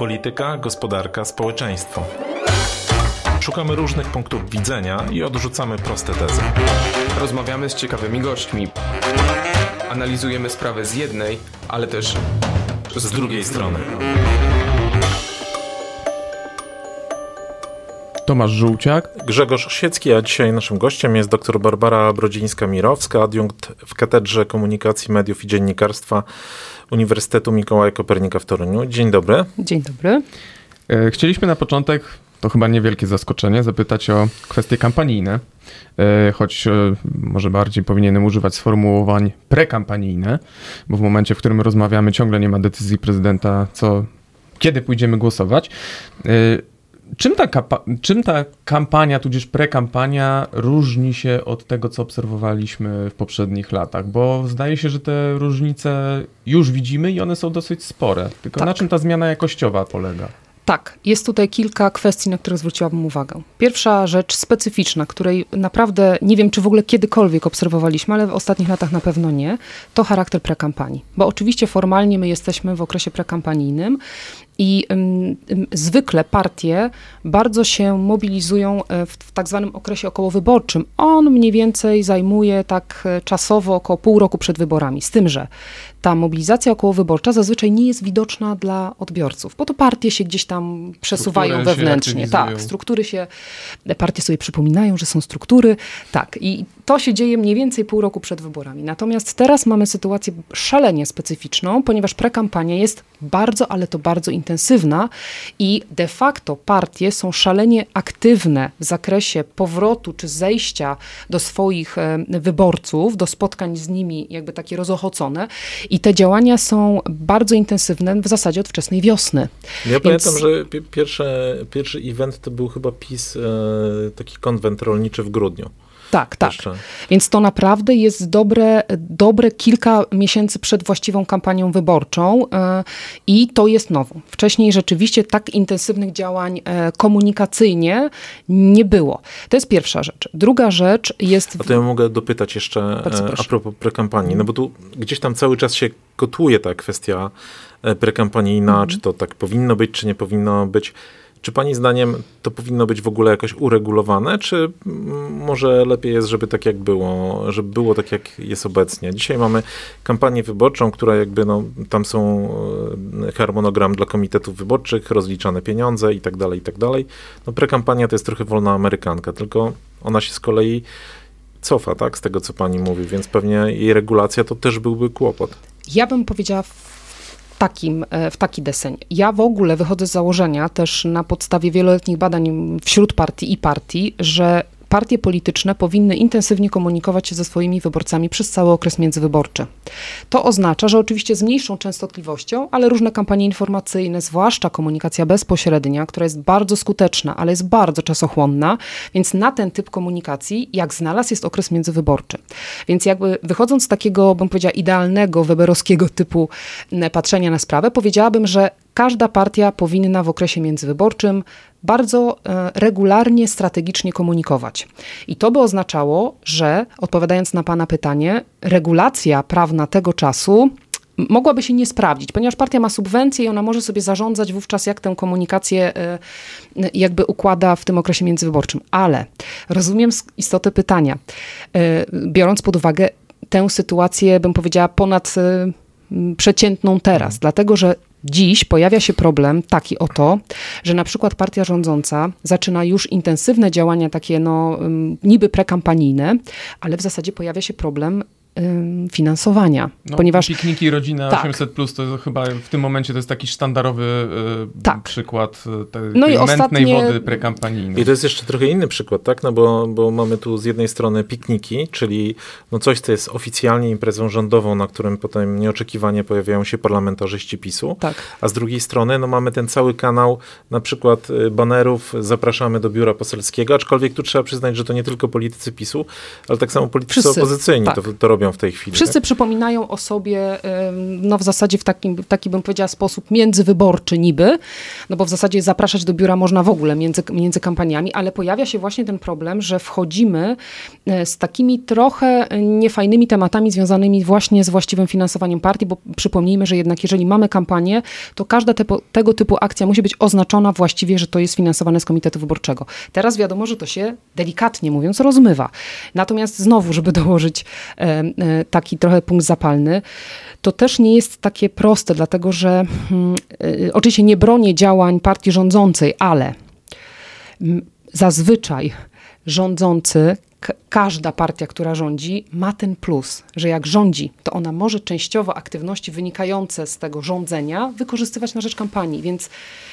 Polityka, gospodarka, społeczeństwo. Szukamy różnych punktów widzenia i odrzucamy proste tezy. Rozmawiamy z ciekawymi gośćmi. Analizujemy sprawę z jednej, ale też z, z drugiej strony. Tomasz Żółciak. Grzegorz Osiecki, a dzisiaj naszym gościem jest dr Barbara Brodzińska-Mirowska, adiunkt w Katedrze Komunikacji, Mediów i Dziennikarstwa Uniwersytetu Mikołaja Kopernika w Toruniu. Dzień dobry. Dzień dobry. E, chcieliśmy na początek, to chyba niewielkie zaskoczenie, zapytać o kwestie kampanijne, e, choć e, może bardziej powinienem używać sformułowań prekampanijne, bo w momencie, w którym rozmawiamy, ciągle nie ma decyzji prezydenta, co kiedy pójdziemy głosować. Czym ta, czym ta kampania, tudzież prekampania różni się od tego, co obserwowaliśmy w poprzednich latach? Bo zdaje się, że te różnice już widzimy i one są dosyć spore. Tylko tak. na czym ta zmiana jakościowa polega? Tak, jest tutaj kilka kwestii, na które zwróciłabym uwagę. Pierwsza rzecz specyficzna, której naprawdę nie wiem, czy w ogóle kiedykolwiek obserwowaliśmy, ale w ostatnich latach na pewno nie, to charakter prekampanii. Bo oczywiście formalnie my jesteśmy w okresie prekampanijnym i zwykle partie bardzo się mobilizują e, w, w tak zwanym okresie okołowyborczym. On mniej więcej zajmuje tak e, czasowo około pół roku przed wyborami. Z tym, że ta mobilizacja okołowyborcza zazwyczaj nie jest widoczna dla odbiorców, bo to partie się gdzieś tam przesuwają struktury wewnętrznie. Tak, struktury się, partie sobie przypominają, że są struktury. Tak, i to się dzieje mniej więcej pół roku przed wyborami. Natomiast teraz mamy sytuację szalenie specyficzną, ponieważ prekampania jest bardzo, ale to bardzo intensywna i de facto partie są szalenie aktywne w zakresie powrotu czy zejścia do swoich e, wyborców, do spotkań z nimi jakby takie rozochocone i te działania są bardzo intensywne w zasadzie od wczesnej wiosny. Ja Więc... pamiętam, że pierwszy, pierwszy event to był chyba PiS, e, taki konwent rolniczy w grudniu. Tak, tak. Jeszcze. Więc to naprawdę jest dobre, dobre kilka miesięcy przed właściwą kampanią wyborczą e, i to jest nowo. Wcześniej rzeczywiście tak intensywnych działań e, komunikacyjnie nie było. To jest pierwsza rzecz. Druga rzecz jest... A to ja mogę dopytać jeszcze e, a propos prekampanii, no bo tu gdzieś tam cały czas się kotuje ta kwestia prekampanijna, mhm. czy to tak powinno być, czy nie powinno być. Czy Pani zdaniem to powinno być w ogóle jakoś uregulowane, czy może lepiej jest, żeby tak jak było, żeby było tak jak jest obecnie? Dzisiaj mamy kampanię wyborczą, która jakby, no, tam są e, harmonogram dla komitetów wyborczych, rozliczane pieniądze i tak dalej, i tak dalej. No prekampania to jest trochę wolna amerykanka, tylko ona się z kolei cofa, tak, z tego co pani mówi, więc pewnie jej regulacja to też byłby kłopot. Ja bym powiedziała takim, e, w taki deseń. Ja w ogóle wychodzę z założenia też na podstawie wieloletnich badań wśród partii i partii, że partie polityczne powinny intensywnie komunikować się ze swoimi wyborcami przez cały okres międzywyborczy. To oznacza, że oczywiście z mniejszą częstotliwością, ale różne kampanie informacyjne, zwłaszcza komunikacja bezpośrednia, która jest bardzo skuteczna, ale jest bardzo czasochłonna, więc na ten typ komunikacji, jak znalazł, jest okres międzywyborczy. Więc jakby wychodząc z takiego, bym powiedziała, idealnego, weberowskiego typu patrzenia na sprawę, powiedziałabym, że każda partia powinna w okresie międzywyborczym bardzo e, regularnie, strategicznie komunikować. I to by oznaczało, że odpowiadając na Pana pytanie, regulacja prawna tego czasu mogłaby się nie sprawdzić, ponieważ partia ma subwencje i ona może sobie zarządzać wówczas, jak tę komunikację e, jakby układa w tym okresie międzywyborczym. Ale rozumiem istotę pytania, e, biorąc pod uwagę tę sytuację, bym powiedziała, ponad przeciętną teraz, dlatego że Dziś pojawia się problem taki oto, że na przykład partia rządząca zaczyna już intensywne działania takie no niby prekampanijne, ale w zasadzie pojawia się problem finansowania. No, ponieważ pikniki rodzina tak. 800 plus to chyba w tym momencie to jest taki sztandarowy e, tak. przykład e, tej no i ostatnie... wody prekampanijnej. I to jest jeszcze trochę inny przykład, tak? No bo, bo mamy tu z jednej strony pikniki, czyli no coś, co jest oficjalnie imprezą rządową, na którym potem nieoczekiwanie pojawiają się parlamentarzyści PiSu, tak. a z drugiej strony no mamy ten cały kanał na przykład e, banerów zapraszamy do biura poselskiego, aczkolwiek tu trzeba przyznać, że to nie tylko politycy PiSu, ale tak samo politycy Wszyscy. opozycyjni tak. to, to robią robią w tej chwili. Wszyscy tak? przypominają o sobie, no w zasadzie w takim, taki bym powiedziała sposób międzywyborczy niby, no bo w zasadzie zapraszać do biura można w ogóle między, między kampaniami, ale pojawia się właśnie ten problem, że wchodzimy e, z takimi trochę niefajnymi tematami związanymi właśnie z właściwym finansowaniem partii, bo przypomnijmy, że jednak jeżeli mamy kampanię, to każda te, tego typu akcja musi być oznaczona właściwie, że to jest finansowane z Komitetu Wyborczego. Teraz wiadomo, że to się delikatnie mówiąc rozmywa. Natomiast znowu, żeby dołożyć taki trochę punkt zapalny, to też nie jest takie proste, dlatego że hmm, e, oczywiście nie bronię działań partii rządzącej, ale mm, zazwyczaj rządzący każda partia, która rządzi, ma ten plus, że jak rządzi, to ona może częściowo aktywności wynikające z tego rządzenia wykorzystywać na rzecz kampanii, więc...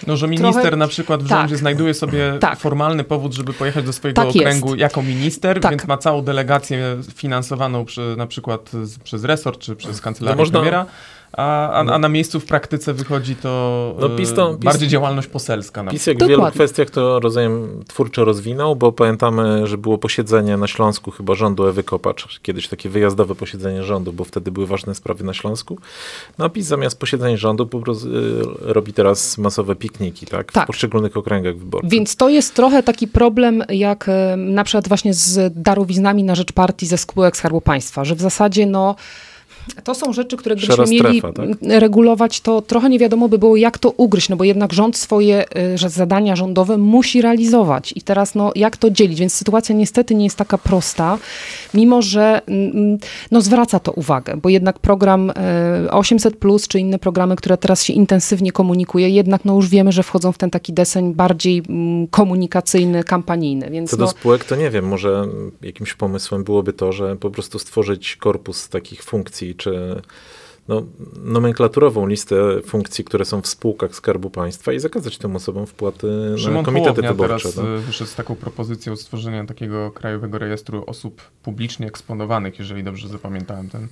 No, że minister trochę... na przykład w tak, rządzie znajduje sobie tak. formalny powód, żeby pojechać do swojego tak okręgu jest. jako minister, tak. więc ma całą delegację finansowaną przy, na przykład z, przez resort czy przez kancelarię można... premiera a, a, a, na miejscu w praktyce wychodzi to no, PiS to, PiS, bardziej działalność poselska. Na PiS jak w wielu kwestiach to rozumiem twórczo rozwinął, bo pamiętamy, że było posiedzenie na Śląsku chyba rządu Ewy Kopacz, kiedyś takie wyjazdowe posiedzenie rządu, bo wtedy były ważne sprawy na Śląsku. No a PiS zamiast posiedzeń rządu po prostu y, robi teraz masowe pikniki, tak? W tak. poszczególnych okręgach wyborczych. Więc to jest trochę taki problem jak y, na przykład właśnie z darowiznami na rzecz partii ze spółek Skarbu Państwa, że w zasadzie no to są rzeczy, które gdybyśmy strefa, mieli tak? regulować, to trochę nie wiadomo by było, jak to ugryźć, no bo jednak rząd swoje y, zadania rządowe musi realizować i teraz no, jak to dzielić, więc sytuacja niestety nie jest taka prosta, mimo że mm, mm, no, zwraca to uwagę, bo jednak program 800+, plus, czy inne programy, które teraz się intensywnie komunikuje, jednak no już wiemy, że wchodzą w ten taki deseń bardziej mm, komunikacyjny, kampanijny. Więc Co no, do spółek, to nie wiem, może jakimś pomysłem byłoby to, że po prostu stworzyć korpus takich funkcji, czy no, nomenklaturową listę funkcji, które są w spółkach Skarbu Państwa i zakazać tym osobom wpłaty Szymon na komitety wyborcze. teraz no. wyszedł z taką propozycją stworzenia takiego krajowego rejestru osób publicznie eksponowanych, jeżeli dobrze zapamiętałem ten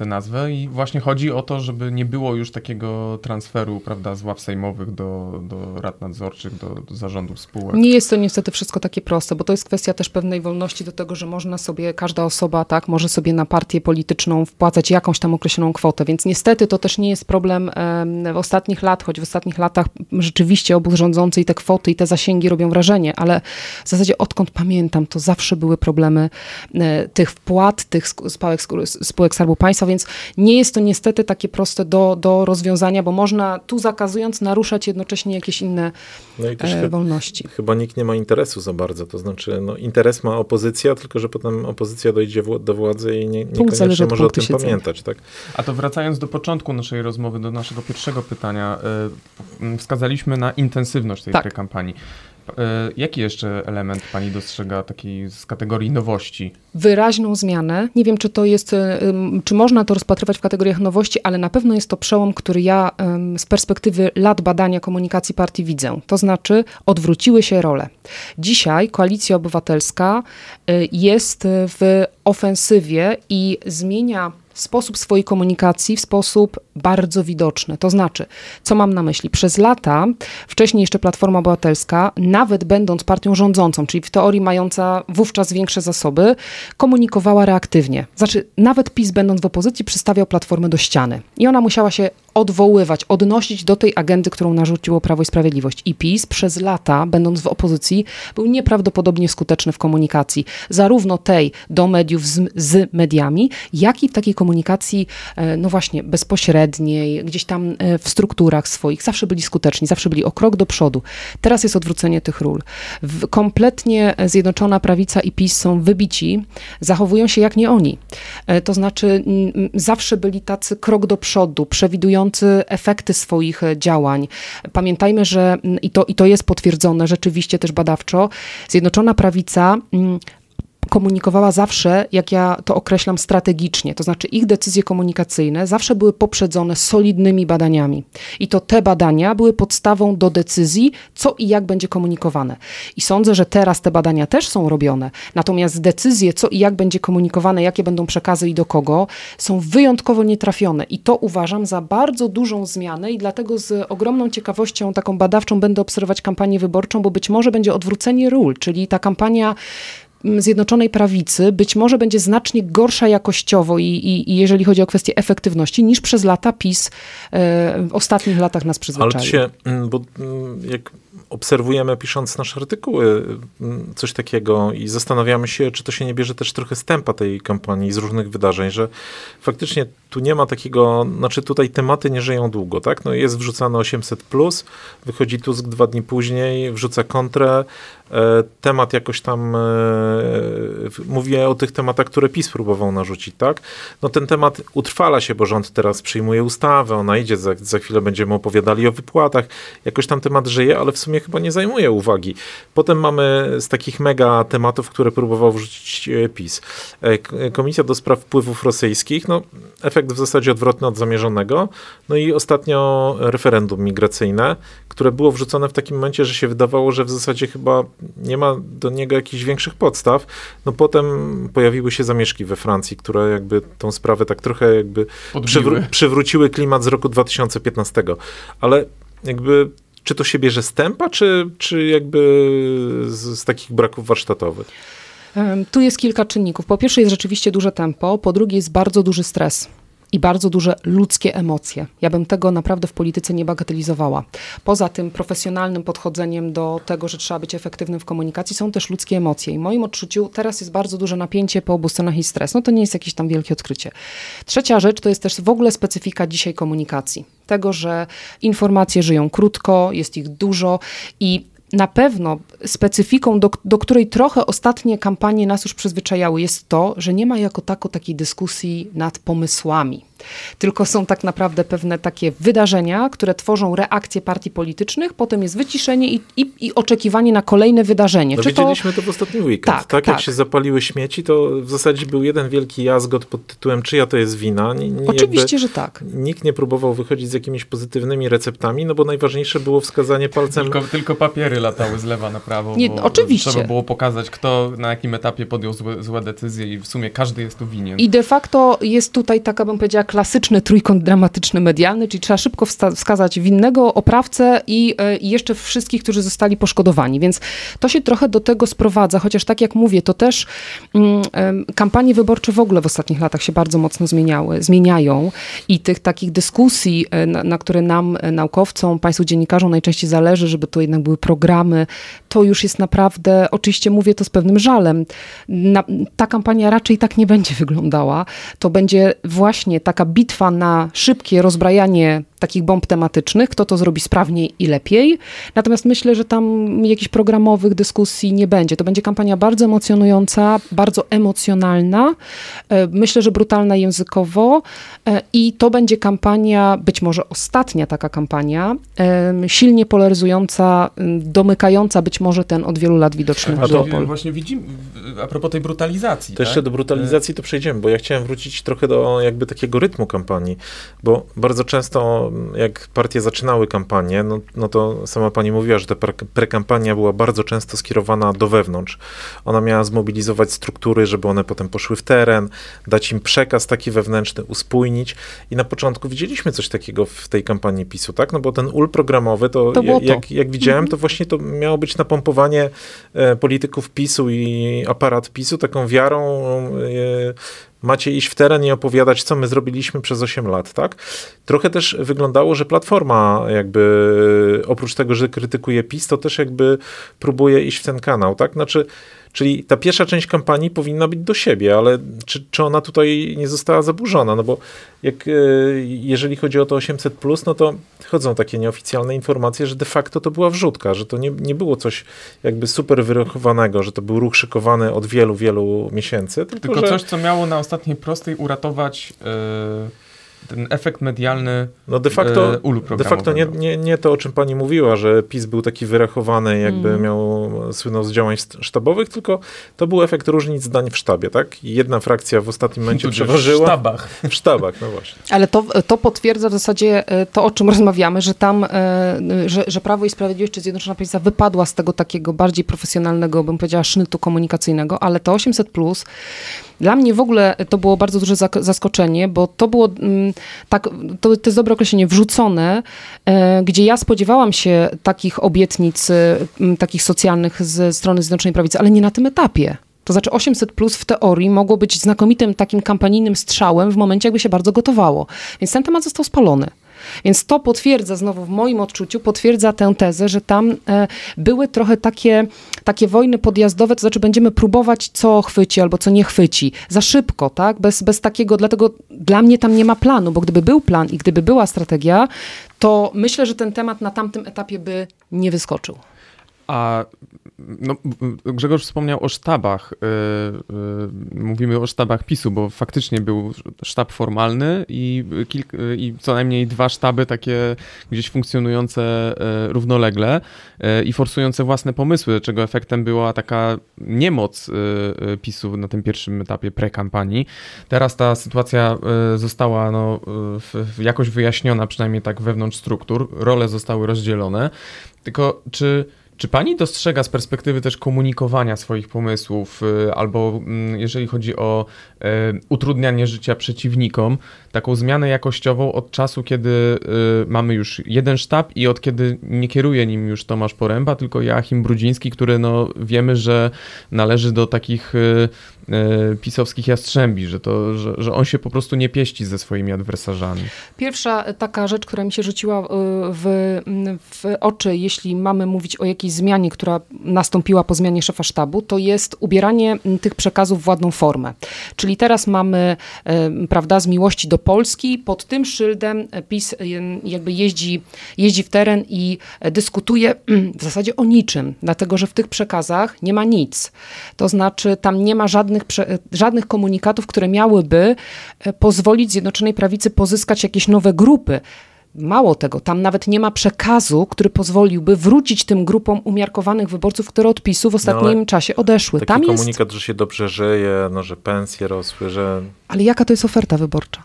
tę nazwę i właśnie chodzi o to, żeby nie było już takiego transferu, prawda, z ław sejmowych do, do rad nadzorczych, do, do zarządów spółek. Nie jest to niestety wszystko takie proste, bo to jest kwestia też pewnej wolności do tego, że można sobie, każda osoba, tak, może sobie na partię polityczną wpłacać jakąś tam określoną kwotę, więc niestety to też nie jest problem w ostatnich lat, choć w ostatnich latach rzeczywiście obóz rządzący i te kwoty i te zasięgi robią wrażenie, ale w zasadzie odkąd pamiętam, to zawsze były problemy e, tych wpłat, tych spółek, spółek Skarbu Państwa, więc nie jest to niestety takie proste do, do rozwiązania, bo można tu zakazując naruszać jednocześnie jakieś inne no i też e, wolności. Chyba nikt nie ma interesu za bardzo, to znaczy no, interes ma opozycja, tylko że potem opozycja dojdzie do władzy i nie, niekoniecznie może o tym siedzenia. pamiętać. Tak? A to wracając do początku naszej rozmowy, do naszego pierwszego pytania, y, wskazaliśmy na intensywność tej tak. kampanii. E, jaki jeszcze element pani dostrzega takiej z kategorii nowości? Wyraźną zmianę. Nie wiem, czy to jest, e, czy można to rozpatrywać w kategoriach nowości, ale na pewno jest to przełom, który ja z perspektywy lat badania komunikacji partii widzę. To znaczy, odwróciły się role. Dzisiaj Koalicja Obywatelska e, jest w ofensywie i zmienia sposób swojej komunikacji w sposób bardzo widoczny. To znaczy, co mam na myśli? Przez lata, wcześniej jeszcze Platforma Obywatelska, nawet będąc partią rządzącą, czyli w teorii mająca wówczas większe zasoby, komunikowała reaktywnie. Znaczy, nawet PiS będąc w opozycji przystawiał Platformę do ściany. I ona musiała się odwoływać, odnosić do tej agendy, którą narzuciło Prawo i Sprawiedliwość. I PiS przez lata, będąc w opozycji, był nieprawdopodobnie skuteczny w komunikacji, zarówno tej do mediów z, z mediami, jak i w takiej komunikacji, e, no właśnie, bezpośredniej, gdzieś tam e, w strukturach swoich. Zawsze byli skuteczni, zawsze byli o krok do przodu. Teraz jest odwrócenie tych ról. Kompletnie Zjednoczona Prawica i PiS są wybici, zachowują się jak nie oni. E, to znaczy, zawsze byli tacy krok do przodu, przewidujący efekty swoich działań. Pamiętajmy, że mm, i to, i to jest potwierdzone rzeczywiście też badawczo, Zjednoczona Prawica mm, komunikowała zawsze, jak ja to określam, strategicznie. To znaczy ich decyzje komunikacyjne zawsze były poprzedzone solidnymi badaniami. I to te badania były podstawą do decyzji, co i jak będzie komunikowane. I sądzę, że teraz te badania też są robione. Natomiast decyzje, co i jak będzie komunikowane, jakie będą przekazy i do kogo, są wyjątkowo nietrafione. I to uważam za bardzo dużą zmianę i dlatego z ogromną ciekawością taką badawczą będę obserwować kampanię wyborczą, bo być może będzie odwrócenie ról, czyli ta kampania Zjednoczonej Prawicy być może będzie znacznie gorsza jakościowo i, i, i jeżeli chodzi o kwestię efektywności, niż przez lata PiS e, w ostatnich latach nas przyzwyczaił. Ale się, mm, bo mm, jak obserwujemy, pisząc nasze artykuły, mm, coś takiego i zastanawiamy się, czy to się nie bierze też trochę stępa tej kampanii z różnych wydarzeń, że faktycznie tu nie ma takiego, znaczy tutaj tematy nie żyją długo, tak? No jest wrzucane 800, plus, wychodzi Tusk dwa dni później, wrzuca kontrę, e, temat jakoś tam, e, mówię o tych tematach, które PiS próbował narzucić, tak? No ten temat utrwala się, bo rząd teraz przyjmuje ustawę, ona idzie, za, za chwilę będziemy opowiadali o wypłatach, jakoś tam temat żyje, ale w sumie chyba nie zajmuje uwagi. Potem mamy z takich mega tematów, które próbował wrzucić e, PiS. Komisja do spraw wpływów rosyjskich, no efekt w zasadzie odwrotny od zamierzonego. No i ostatnio referendum migracyjne, które było wrzucone w takim momencie, że się wydawało, że w zasadzie chyba nie ma do niego jakichś większych podstaw. No potem pojawiły się zamieszki we Francji, które jakby tą sprawę tak trochę jakby przywró przywróciły klimat z roku 2015. Ale jakby czy to się bierze z tempa, czy, czy jakby z, z takich braków warsztatowych? Tu jest kilka czynników. Po pierwsze jest rzeczywiście duże tempo, po drugie jest bardzo duży stres i bardzo duże ludzkie emocje. Ja bym tego naprawdę w polityce nie bagatelizowała. Poza tym profesjonalnym podchodzeniem do tego, że trzeba być efektywnym w komunikacji, są też ludzkie emocje. I w moim odczuciu teraz jest bardzo duże napięcie po obu stronach i stres. No to nie jest jakieś tam wielkie odkrycie. Trzecia rzecz to jest też w ogóle specyfika dzisiaj komunikacji. Tego, że informacje żyją krótko, jest ich dużo i na pewno specyfiką, do, do, której trochę ostatnie kampanie nas już przyzwyczajały, jest to, że nie ma jako tako takiej dyskusji nad pomysłami tylko są tak naprawdę pewne takie wydarzenia, które tworzą reakcje partii politycznych, potem jest wyciszenie i, i, i oczekiwanie na kolejne wydarzenie. No Czy widzieliśmy to... to w ostatni weekend. Tak, tak, tak, jak się zapaliły śmieci, to w zasadzie był jeden wielki jazgot pod tytułem czyja to jest wina. Oczywiście, że tak. Nikt nie próbował wychodzić z jakimiś pozytywnymi receptami, no bo najważniejsze było wskazanie palcem... Tylko, tylko papiery latały z lewa na prawo. Nie, oczywiście. Trzeba było pokazać, kto na jakim etapie podjął złe, złe decyzje i w sumie każdy jest tu winien. I de facto jest tutaj taka, bym powiedziała, klasyczny trójkąt dramatyczny medialny, czyli trzeba szybko wskazać winnego, oprawcę i, e, i jeszcze wszystkich, którzy zostali poszkodowani. Więc to się trochę do tego sprowadza, chociaż tak jak mówię, to też mm, kampanie wyborcze w ogóle w ostatnich latach się bardzo mocno zmieniały, zmieniają i tych takich dyskusji, e, na, na które nam, e, naukowcom, państwu dziennikarzom najczęściej zależy, żeby to jednak były programy, to już jest naprawdę, oczywiście mówię to z pewnym żalem, na, ta kampania raczej tak nie będzie wyglądała. To będzie właśnie taka bitwa na szybkie rozbrajanie takich bomb tematycznych, kto to zrobi sprawniej i lepiej. Natomiast myślę, że tam jakichś programowych dyskusji nie będzie. To będzie kampania bardzo emocjonująca, bardzo emocjonalna, e, myślę, że brutalna językowo e, i to będzie kampania, być może ostatnia taka kampania, silnie polaryzująca, domykająca być może ten od wielu lat widoczny a to Właśnie widzimy, a propos tej brutalizacji. To tak? jeszcze do brutalizacji to przejdziemy, bo ja chciałem wrócić trochę do jakby takiego rytmu kampanii, bo bardzo często jak partie zaczynały kampanię, no, no to sama pani mówiła, że ta prekampania była bardzo często skierowana do wewnątrz. Ona miała zmobilizować struktury, żeby one potem poszły w teren, dać im przekaz taki wewnętrzny, uspójnić. I na początku widzieliśmy coś takiego w tej kampanii PiSu, tak? No bo ten ul programowy, to, to jak, jak widziałem, to właśnie to miało być napompowanie e, polityków PiSu i aparat PiSu taką wiarą e, macie iść w teren i opowiadać, co my zrobiliśmy przez 8 lat, tak? Trochę też wyglądało, że Platforma jakby, oprócz tego, że krytykuje PiS, to też jakby próbuje iść w ten kanał, tak? Znaczy, Czyli ta pierwsza część kampanii powinna być do siebie, ale czy, czy ona tutaj nie została zaburzona? No bo jak, e, jeżeli chodzi o to 800, no to chodzą takie nieoficjalne informacje, że de facto to była wrzutka, że to nie, nie było coś jakby super wyrokowanego, że to był ruch szykowany od wielu, wielu miesięcy. Tylko, tylko że... coś, co miało na ostatniej prostej uratować. Yy ten efekt medialny no de facto, e, de facto nie, nie, nie to, o czym pani mówiła, że PiS był taki wyrachowany, jakby mm. miał, słynął z działań sztabowych, tylko to był efekt różnic zdań w sztabie, tak? Jedna frakcja w ostatnim momencie tu przeważyła. W sztabach. W sztabach, no właśnie. Ale to, to potwierdza w zasadzie e, to, o czym rozmawiamy, że tam, e, że, że Prawo i Sprawiedliwość czy Zjednoczona Prawica wypadła z tego takiego bardziej profesjonalnego, bym powiedziała, sznytu komunikacyjnego, ale to 800+, plus dla mnie w ogóle to było bardzo duże zaskoczenie, bo to było mm, tak, to, to jest dobre określenie, wrzucone, e, gdzie ja spodziewałam się takich obietnic, takich socjalnych ze strony Zjednoczonej Prawicy, ale nie na tym etapie. To znaczy 800 plus w teorii mogło być znakomitym takim kampanijnym strzałem w momencie, jakby się bardzo gotowało. Więc ten temat został spalony. Więc to potwierdza znowu w moim odczuciu, potwierdza tę tezę, że tam e, były trochę takie, takie wojny podjazdowe, to znaczy będziemy próbować, co chwyci albo co nie chwyci. Za szybko, tak? Bez, bez takiego, dlatego dla mnie tam nie ma planu, bo gdyby był plan i gdyby była strategia, to myślę, że ten temat na tamtym etapie by nie wyskoczył. A no, Grzegorz wspomniał o sztabach. Yy, yy, mówimy o sztabach PiSu, bo faktycznie był sztab formalny i, kilk, i co najmniej dwa sztaby takie gdzieś funkcjonujące yy, równolegle i forsujące własne pomysły, czego efektem była taka niemoc PiSu na tym pierwszym etapie prekampanii. Teraz ta sytuacja została no, jakoś wyjaśniona, przynajmniej tak wewnątrz struktur. Role zostały rozdzielone. Tylko czy czy pani dostrzega z perspektywy też komunikowania swoich pomysłów, y, albo mm, jeżeli chodzi o y, utrudnianie życia przeciwnikom, taką zmianę jakościową od czasu, kiedy y, mamy już jeden sztab i od kiedy nie kieruje nim już Tomasz Poręba, tylko Joachim Brudziński, który no, wiemy, że należy do takich pisowskich jastrzębi, że, to, że, że on się po prostu nie pieści ze swoimi adwersarzami. Pierwsza taka rzecz, która mi się rzuciła w, w oczy, jeśli mamy mówić o jakiejś jakiejś zmianie, która nastąpiła po zmianie szefa sztabu, to jest ubieranie tych przekazów w ładną formę. Czyli teraz mamy, prawda, z miłości do Polski, pod tym szyldem PiS jakby jeździ, jeździ w teren i dyskutuje w zasadzie o niczym, dlatego że w tych przekazach nie ma nic. To znaczy tam nie ma żadnych, żadnych komunikatów, które miałyby e, pozwolić Zjednoczonej Prawicy pozyskać jakieś nowe grupy. Mało tego, tam nawet nie ma przekazu, który pozwoliłby wrócić tym grupom umiarkowanych wyborców, które od PiSu w ostatnim no, czasie odeszły. Taki tam komunikat, jest... że się dobrze żyje, no, że pensje rosły, że... Ale jaka to jest oferta wyborcza?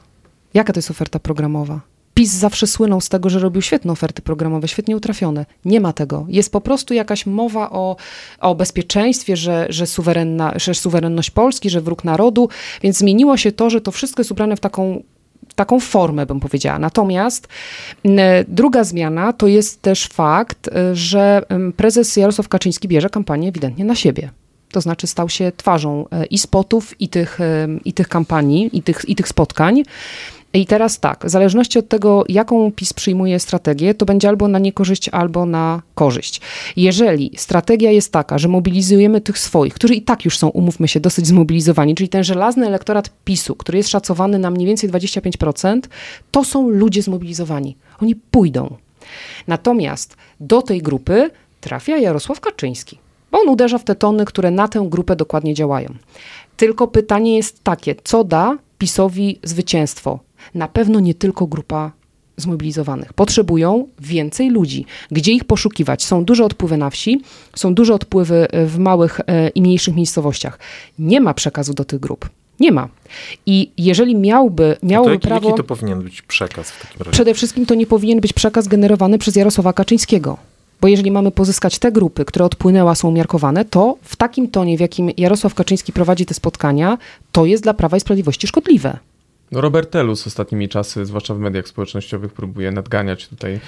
Jaka to jest oferta programowa? PiS zawsze słynął z tego, że robił świetne oferty programowe, świetnie utrafione. Nie ma tego. Jest po prostu jakaś mowa o, o bezpieczeństwie, że, że, suwerenna, że suwerenność Polski, że wróg narodu, więc zmieniło się to, że to wszystko jest ubrane w taką taką formę, bym powiedziała. Natomiast druga zmiana to jest też fakt, y, że prezes Jarosław Kaczyński bierze kampanię ewidentnie na siebie. To znaczy stał się twarzą y, i spotów, i tych, i tych kampanii, i tych, i tych spotkań. I teraz tak, w zależności od tego, jaką PiS przyjmuje strategię, to będzie albo na niekorzyść, albo na korzyść. Jeżeli strategia jest taka, że mobilizujemy tych swoich, którzy i tak już są, umówmy się, dosyć zmobilizowani, czyli ten żelazny elektorat PiSu, który jest szacowany na mniej więcej 25%, to są ludzie zmobilizowani. Oni pójdą. Natomiast do tej grupy trafia Jarosław Kaczyński, bo on uderza w te tony, które na tę grupę dokładnie działają. Tylko pytanie jest takie, co da PiSowi zwycięstwo? Na pewno nie tylko grupa zmobilizowanych. Potrzebują więcej ludzi. Gdzie ich poszukiwać? Są duże odpływy na wsi, są duże odpływy e, w małych e, i mniejszych miejscowościach. Nie ma przekazu do tych grup. Nie ma. I jeżeli miałby, miałby jaki, prawo... Jaki to powinien być przekaz w takim razie? Przede wszystkim to nie powinien być przekaz generowany przez Jarosława Kaczyńskiego. Bo jeżeli mamy pozyskać te grupy, które odpłynęła, są umiarkowane, to w takim tonie, w jakim Jarosław Kaczyński prowadzi te spotkania, to jest dla Prawa i Sprawiedliwości szkodliwe. No Robert Telus ostatnimi czasy, zwłaszcza w mediach społecznościowych, próbuje nadganiać tutaj.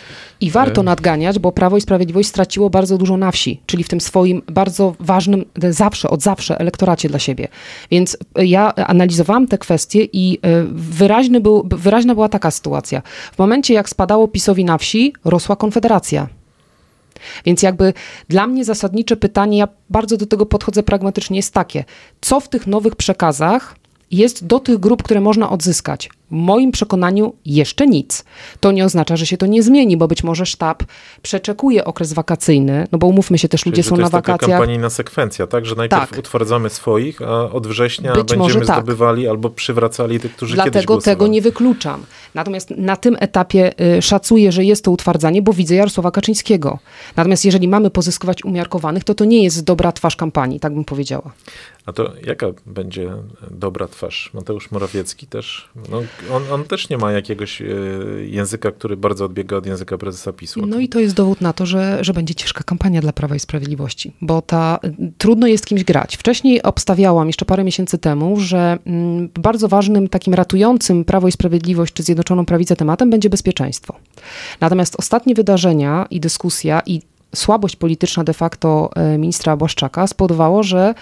I warto e, nadganiać, bo Prawo i Sprawiedliwość straciło bardzo dużo na wsi, czyli w tym swoim bardzo ważnym, zawsze, od zawsze elektoracie dla siebie. Więc ja analizowałam te kwestie i e, wyraźny był, wyraźna była taka sytuacja. W momencie, jak spadało PiSowi na wsi, rosła Konfederacja. Więc jakby dla mnie zasadnicze pytanie, ja bardzo do tego podchodzę pragmatycznie, jest takie, co w tych nowych przekazach jest do tych grup, które można odzyskać. W moim przekonaniu jeszcze nic. To nie oznacza, że się to nie zmieni, bo być może sztab przeczekuje okres wakacyjny, no bo umówmy się, też Czyli, ludzie są na wakacjach. To jest kampanijna sekwencja, tak? Że najpierw tak. utwardzamy swoich, a od września być będziemy tak. zdobywali albo przywracali tych, którzy Dlatego kiedyś głosowali. tego nie wykluczam. Natomiast na tym etapie y, szacuję, że jest to utwardzanie, bo widzę Jarosława Kaczyńskiego. Natomiast jeżeli mamy pozyskiwać umiarkowanych, to to nie jest dobra twarz kampanii, tak bym powiedziała. A to jaka będzie dobra twarz? Mateusz Morawiecki też, no, on, on też nie ma jakiegoś e, języka, który bardzo odbiega od języka prezesa PiSu. No i to jest dowód na to, że, że będzie ciężka kampania dla Prawa i Sprawiedliwości, bo ta, trudno jest kimś grać. Wcześniej obstawiałam, jeszcze parę miesięcy temu, że mm, bardzo ważnym takim ratującym Prawo i Sprawiedliwość czy Zjednoczoną Prawicę tematem będzie bezpieczeństwo. Natomiast ostatnie wydarzenia i dyskusja i słabość polityczna de facto e, ministra Błaszczaka spowodowało, że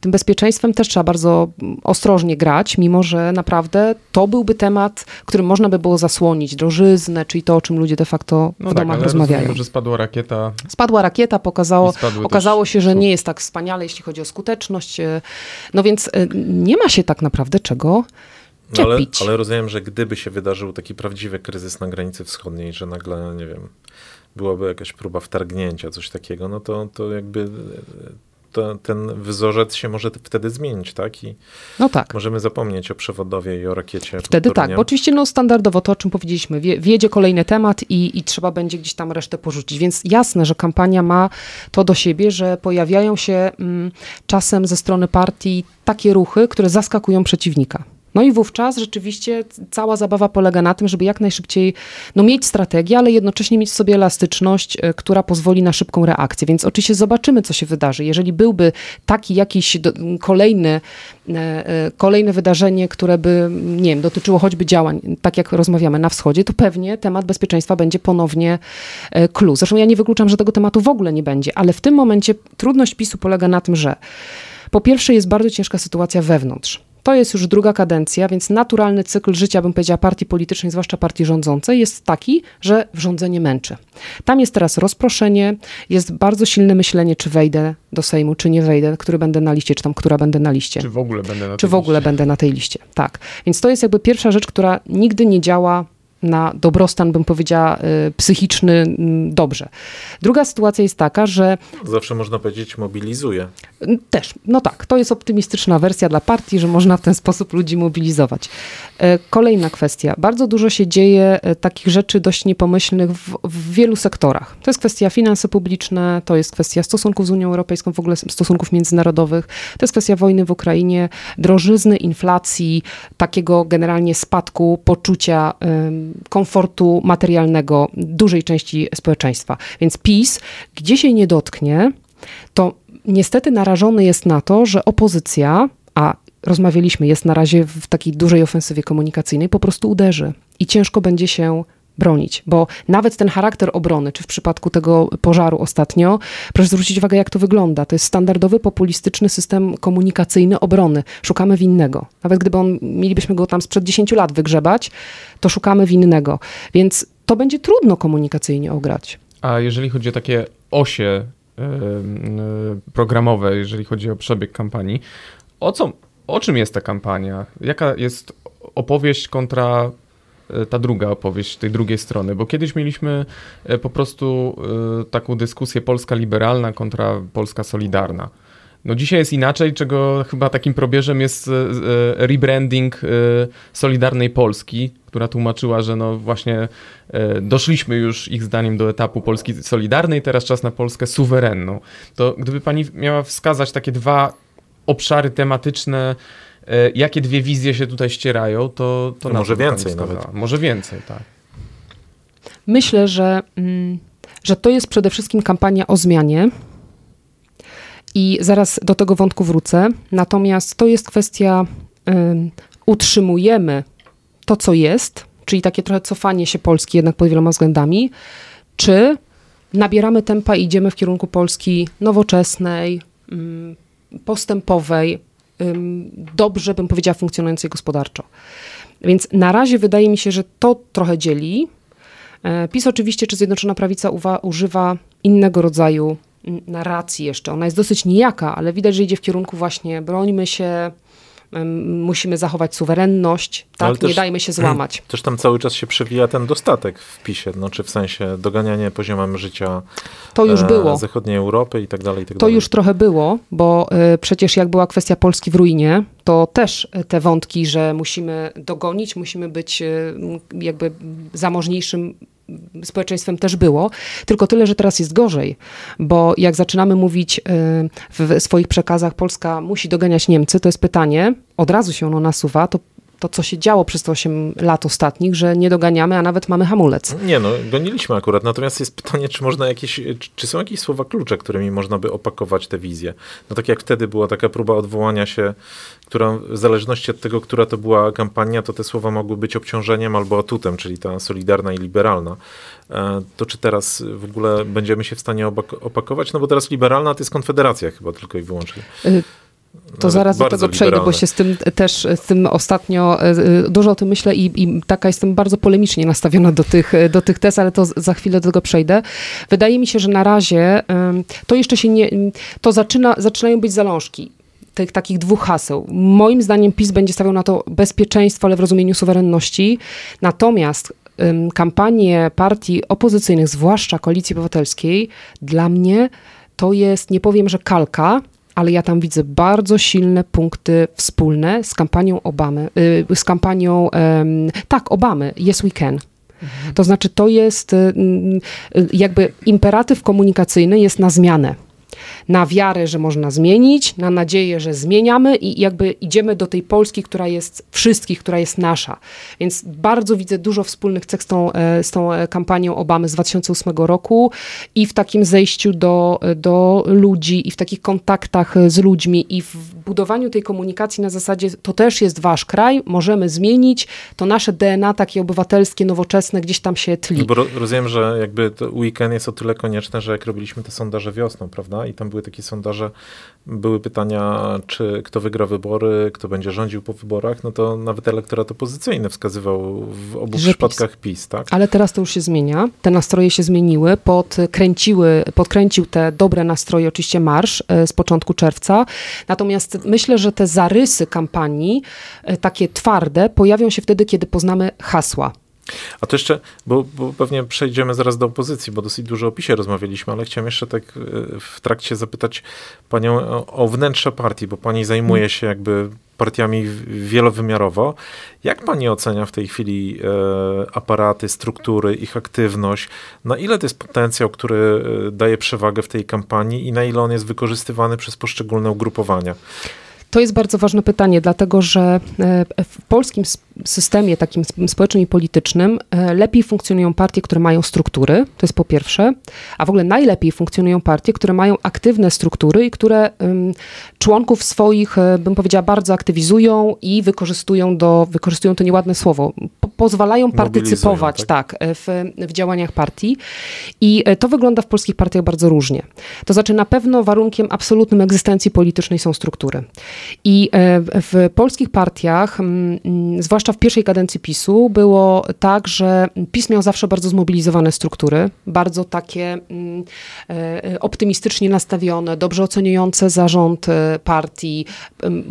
tym bezpieczeństwem też trzeba bardzo ostrożnie grać, mimo że naprawdę to byłby temat, którym można by było zasłonić drożyznę, czyli to, o czym ludzie de facto no w tak, domach ale rozmawiają. Rozumiem, że spadła rakieta. Spadła rakieta, pokazało, okazało się, że nie jest tak wspaniale, jeśli chodzi o skuteczność. E, no więc e, nie ma się tak naprawdę czego no ale, ale, rozumiem, że gdyby się wydarzył taki prawdziwy kryzys na granicy wschodniej, że nagle, nie wiem, byłaby jakaś próba wtargnięcia, coś takiego, no to, to jakby to, ten wzorzec się może wtedy zmienić, tak? I no tak. możemy zapomnieć o przewodowie i o rakiecie. Wtedy tak, bo oczywiście no, standardowo to, o czym powiedzieliśmy, wie, wiedzie kolejny temat i, i trzeba będzie gdzieś tam resztę porzucić. Więc jasne, że kampania ma to do siebie, że pojawiają się mm, czasem ze strony partii takie ruchy, które zaskakują przeciwnika. No i wówczas rzeczywiście cała zabawa polega na tym, żeby jak najszybciej no, mieć strategię, ale jednocześnie mieć w sobie elastyczność, e, która pozwoli na szybką reakcję. Więc oczywiście zobaczymy, co się wydarzy. Jeżeli byłby taki jakiś do, kolejny, e, e, kolejne wydarzenie, które by, nie wiem, dotyczyło choćby działań, tak jak rozmawiamy na wschodzie, to pewnie temat bezpieczeństwa będzie ponownie clue. Zresztą ja nie wykluczam, że tego tematu w ogóle nie będzie, ale w tym momencie trudność PiSu polega na tym, że po pierwsze jest bardzo ciężka sytuacja wewnątrz. To jest już druga kadencja, więc naturalny cykl życia, bym powiedziała, partii politycznej, zwłaszcza partii rządzącej, jest taki, że rządzenie męczy. Tam jest teraz rozproszenie, jest bardzo silne myślenie, czy wejdę do Sejmu, czy nie wejdę, który będę na liście, czy tam, która będę na liście. Czy w ogóle będę na Czy w ogóle liście. będę na tej liście, tak. Więc to jest jakby pierwsza rzecz, która nigdy nie działa na dobrostan, bym powiedziała, y, psychiczny dobrze. Druga sytuacja jest taka, że. Zawsze można powiedzieć, mobilizuje. Też, no tak, to jest optymistyczna wersja dla partii, że można w ten sposób ludzi mobilizować. E, kolejna kwestia. Bardzo dużo się dzieje e, takich rzeczy dość niepomyślnych w, w wielu sektorach. To jest kwestia finanse publiczne, to jest kwestia stosunków z Unią Europejską, w ogóle stosunków międzynarodowych, to jest kwestia wojny w Ukrainie, drożyzny, inflacji, takiego generalnie spadku poczucia komfortu materialnego dużej części społeczeństwa. Więc PiS, gdzie się nie dotknie, to niestety narażony jest na to, że opozycja, a rozmawialiśmy, jest na razie w takiej dużej ofensywie komunikacyjnej, po prostu uderzy i ciężko będzie się bronić, bo nawet ten charakter obrony, czy w przypadku tego pożaru ostatnio, proszę zwrócić uwagę, jak to wygląda. To jest standardowy, populistyczny system komunikacyjny obrony. Szukamy winnego. Nawet gdyby on, mielibyśmy go tam sprzed 10 lat wygrzebać, to szukamy winnego. Więc to będzie trudno komunikacyjnie ograć. A jeżeli chodzi o takie osie programowe, jeżeli chodzi o przebieg kampanii, o co, o czym jest ta kampania? Jaka jest opowieść kontra E, ta druga opowieść tej drugiej strony, bo kiedyś mieliśmy e, po prostu e, taką dyskusję Polska liberalna kontra Polska solidarna. No dzisiaj jest inaczej, czego chyba takim probierzem jest rebranding Solidarnej Polski, która tłumaczyła, że no właśnie doszliśmy już ich zdaniem do etapu Polski solidarnej, teraz czas na Polskę suwerenną. To gdyby pani miała wskazać takie dwa obszary tematyczne, E, jakie dwie wizje się tutaj ścierają, to, to może więcej nawet. Może więcej, tak. Myślę, że, mm, że to jest przede wszystkim kampania o zmianie. I zaraz do tego wątku wrócę. Natomiast to jest kwestia, utrzymujemy to, co jest, czyli takie trochę cofanie się Polski jednak pod wieloma względami, czy nabieramy tempa i idziemy w kierunku Polski nowoczesnej, postępowej, dobrze, bym powiedziała, funkcjonującej gospodarczo. Więc na razie wydaje mi się, że to trochę dzieli. E, PiS oczywiście, czy Zjednoczona Prawica używa innego rodzaju narracji jeszcze. Ona jest dosyć nijaka, ale widać, że idzie w kierunku właśnie brońmy się, musimy zachować suwerenność, tak? Nie dajmy się złamać. Też tam cały czas się przewija ten dostatek w PiSie, no, czy w sensie doganianie poziomem życia to już e, było. zachodniej Europy i tak dalej. I tak to dalej. już trochę było, bo y, przecież jak była kwestia Polski w ruinie, to też te wątki, że musimy dogonić, musimy być jakby zamożniejszym społeczeństwem też było, tylko tyle, że teraz jest gorzej, bo jak zaczynamy mówić y, w swoich przekazach Polska musi doganiać Niemcy, to jest pytanie, od razu się ono nasuwa, to to, co się działo przez te 8 lat ostatnich, że nie doganiamy, a nawet mamy hamulec. Nie, no, goniliśmy akurat. Natomiast jest pytanie, czy można jakieś, czy są jakieś słowa klucze, którymi można by opakować tę wizję? No tak jak wtedy była taka próba odwołania się, która w zależności od tego, która to była kampania, to te słowa mogły być obciążeniem albo atutem, czyli ta solidarna i liberalna. E, to czy teraz w ogóle będziemy się w stanie opakować? No bo teraz liberalna to jest konfederacja chyba tylko i wyłącznie. Y To zaraz do tego przejdę, bo się z tym też, z tym ostatnio e, dużo o tym myślę i, i, taka jestem bardzo polemicznie nastawiona do tych, do tych tez, ale to za chwilę do tego przejdę. Wydaje mi się, że na razie to jeszcze się nie, to zaczyna, zaczynają być zalążki tych takich dwóch haseł. Moim zdaniem PiS będzie stawiał na to bezpieczeństwo, ale w rozumieniu suwerenności. Natomiast kampanie partii opozycyjnych, zwłaszcza Koalicji Obywatelskiej, dla mnie to jest, nie powiem, że kalka, ale ja tam widzę bardzo silne punkty wspólne z kampanią Obamy, y, z kampanią, tak, Obamy, Yes We Can. Mhm. To znaczy, to jest y, y, jakby imperatyw komunikacyjny jest na zmianę na wiarę, że można zmienić, na nadzieję, że zmieniamy i jakby idziemy do tej Polski, która jest wszystkich, która jest nasza. Więc bardzo widzę dużo wspólnych cech z tą, e, z tą e, kampanią Obamy z 2008 roku i w takim zejściu do, do ludzi i w takich kontaktach z ludźmi i w budowaniu tej komunikacji na zasadzie to też jest wasz kraj, możemy zmienić, to nasze DNA takie obywatelskie, nowoczesne gdzieś tam się tli. No bo rozumiem, że jakby weekend jest o tyle konieczne, że jak robiliśmy te sondaże wiosną, prawda? I tam były takie sondaże, były pytania, czy kto wygra wybory, kto będzie rządził po wyborach, no to nawet elektorat opozycyjny wskazywał w obu że przypadkach PiS. PiS, tak? Ale teraz to już się zmienia, te nastroje się zmieniły, podkręciły, podkręcił te dobre nastroje oczywiście marsz e, z początku czerwca, natomiast myślę, że te zarysy kampanii, e, takie twarde, pojawią się wtedy, kiedy poznamy hasła. A to jeszcze, bo, bo, pewnie przejdziemy zaraz do opozycji, bo dosyć dużo o PiSie rozmawialiśmy, ale chciałem jeszcze tak e, w trakcie zapytać panią o, o wnętrze partii, bo pani zajmuje się jakby partiami wielowymiarowo. Jak pani ocenia w tej chwili e, aparaty, struktury, ich aktywność? Na ile to jest potencjał, który e, daje przewagę w tej kampanii i na ile on jest wykorzystywany przez poszczególne ugrupowania? To jest bardzo ważne pytanie, dlatego że w polskim systemie takim społecznym i politycznym e, lepiej funkcjonują partie, które mają struktury, to jest po pierwsze, a w ogóle najlepiej funkcjonują partie, które mają aktywne struktury i które członków swoich, e, bym powiedziała, bardzo aktywizują i wykorzystują do, wykorzystują to nieładne słowo, pozwalają partycypować tak? tak, w, w działaniach partii i to wygląda w polskich partiach bardzo różnie. To znaczy na pewno warunkiem absolutnym egzystencji politycznej są struktury. I e, w polskich partiach, zwłaszcza w pierwszej kadencji PiSu, było tak, że PiS miał zawsze bardzo zmobilizowane struktury, bardzo takie e, optymistycznie nastawione, dobrze oceniające zarząd e, partii,